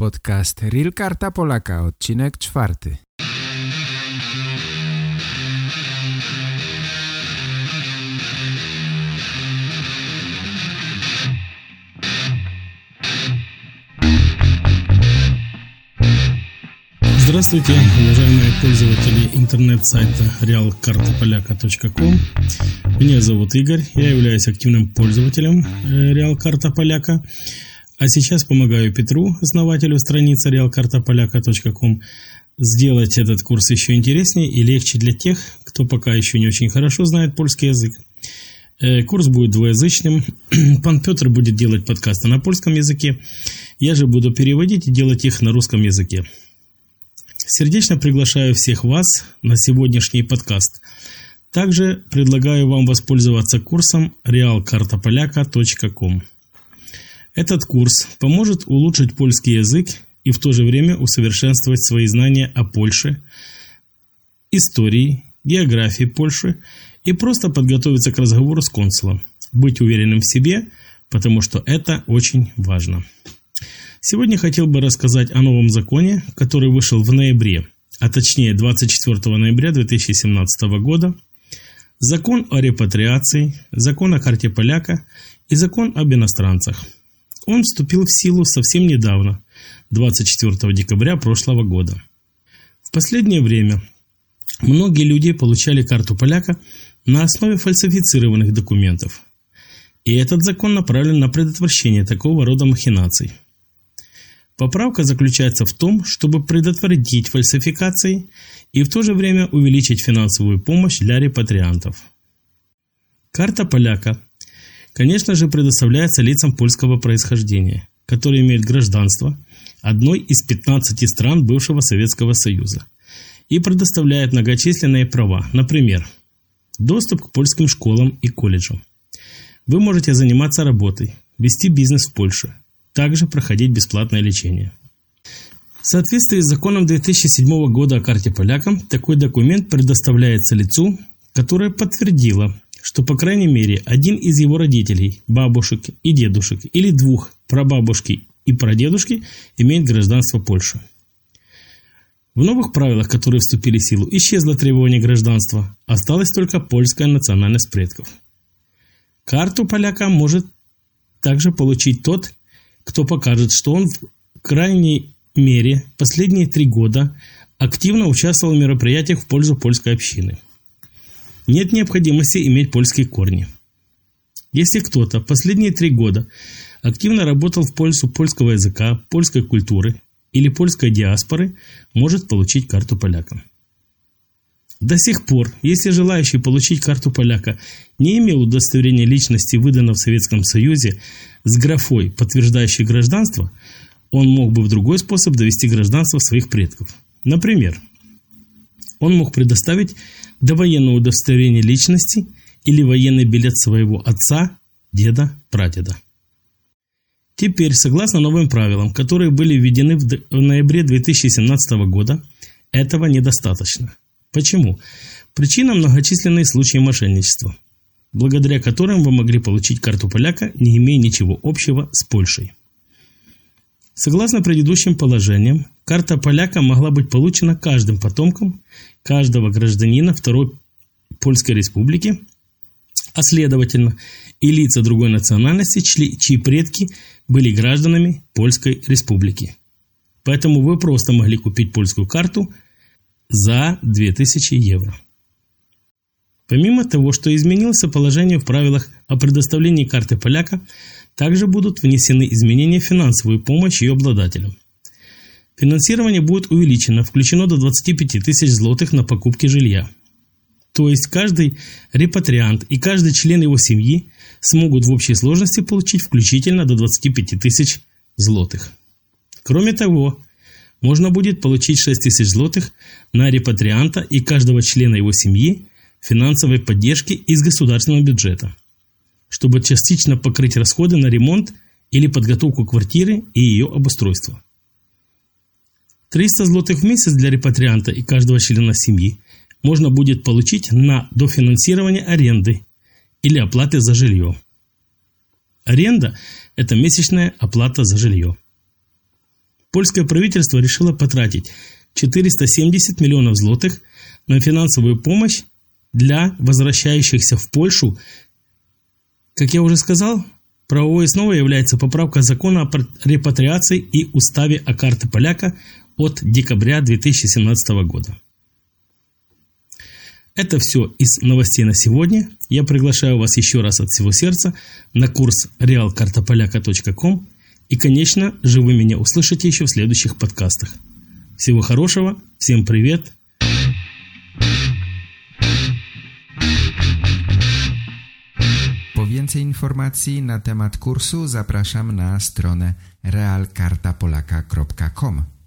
Podcast Real Karta Polaka, odcinek czwarty. Здравствуйте, уважаемые пользователи интернет-сайта realkartapolyaka.com. Меня зовут Игорь, я являюсь активным пользователем э, Realkarta Поляка, а сейчас помогаю Петру, основателю страницы realkartapolyaka.com, сделать этот курс еще интереснее и легче для тех, кто пока еще не очень хорошо знает польский язык. Э, курс будет двуязычным. Пан Петр будет делать подкасты на польском языке. Я же буду переводить и делать их на русском языке. Сердечно приглашаю всех вас на сегодняшний подкаст. Также предлагаю вам воспользоваться курсом realkartapolyaka.com. Этот курс поможет улучшить польский язык и в то же время усовершенствовать свои знания о Польше, истории, географии Польши и просто подготовиться к разговору с консулом. Быть уверенным в себе, потому что это очень важно. Сегодня хотел бы рассказать о новом законе, который вышел в ноябре, а точнее 24 ноября 2017 года. Закон о репатриации, закон о карте поляка и закон об иностранцах. Он вступил в силу совсем недавно, 24 декабря прошлого года. В последнее время многие люди получали карту поляка на основе фальсифицированных документов. И этот закон направлен на предотвращение такого рода махинаций. Поправка заключается в том, чтобы предотвратить фальсификации и в то же время увеличить финансовую помощь для репатриантов. Карта поляка, конечно же, предоставляется лицам польского происхождения, которые имеют гражданство одной из 15 стран бывшего Советского Союза и предоставляет многочисленные права, например, доступ к польским школам и колледжам. Вы можете заниматься работой, вести бизнес в Польше, также проходить бесплатное лечение. В соответствии с законом 2007 года о карте полякам, такой документ предоставляется лицу, которое подтвердило, что по крайней мере один из его родителей, бабушек и дедушек или двух прабабушки и прадедушки имеет гражданство Польши. В новых правилах, которые вступили в силу, исчезло требование гражданства, осталась только польская национальность предков. Карту поляка может также получить тот, кто покажет, что он в крайней мере последние три года активно участвовал в мероприятиях в пользу польской общины. Нет необходимости иметь польские корни. Если кто-то последние три года активно работал в пользу польского языка, польской культуры или польской диаспоры, может получить карту поляка. До сих пор, если желающий получить карту поляка не имел удостоверения личности, выданного в Советском Союзе, с графой, подтверждающей гражданство, он мог бы в другой способ довести гражданство своих предков. Например, он мог предоставить довоенное удостоверение личности или военный билет своего отца, деда, прадеда. Теперь, согласно новым правилам, которые были введены в ноябре 2017 года, этого недостаточно. Почему? Причина – многочисленные случаи мошенничества, благодаря которым вы могли получить карту поляка, не имея ничего общего с Польшей. Согласно предыдущим положениям, карта поляка могла быть получена каждым потомком каждого гражданина Второй Польской Республики, а следовательно и лица другой национальности, чьи предки были гражданами Польской Республики. Поэтому вы просто могли купить польскую карту – за 2000 евро. Помимо того, что изменился положение в правилах о предоставлении карты поляка, также будут внесены изменения в финансовую помощь ее обладателям. Финансирование будет увеличено, включено до 25 тысяч злотых на покупки жилья. То есть каждый репатриант и каждый член его семьи смогут в общей сложности получить включительно до 25 тысяч злотых. Кроме того, можно будет получить 6 тысяч злотых на репатрианта и каждого члена его семьи финансовой поддержки из государственного бюджета, чтобы частично покрыть расходы на ремонт или подготовку квартиры и ее обустройство. 300 злотых в месяц для репатрианта и каждого члена семьи можно будет получить на дофинансирование аренды или оплаты за жилье. Аренда – это месячная оплата за жилье. польское правительство решило потратить 470 миллионов злотых на финансовую помощь для возвращающихся в Польшу. Как я уже сказал, правовой основой является поправка закона о репатриации и уставе о карте поляка от декабря 2017 года. Это все из новостей на сегодня. Я приглашаю вас еще раз от всего сердца на курс realkartopolaka.com и, конечно же, вы меня услышите еще в следующих подкастах. Всего хорошего, всем привет! Po więcej informacji na temat kursu zapraszam na stronę realkartapolaka.com.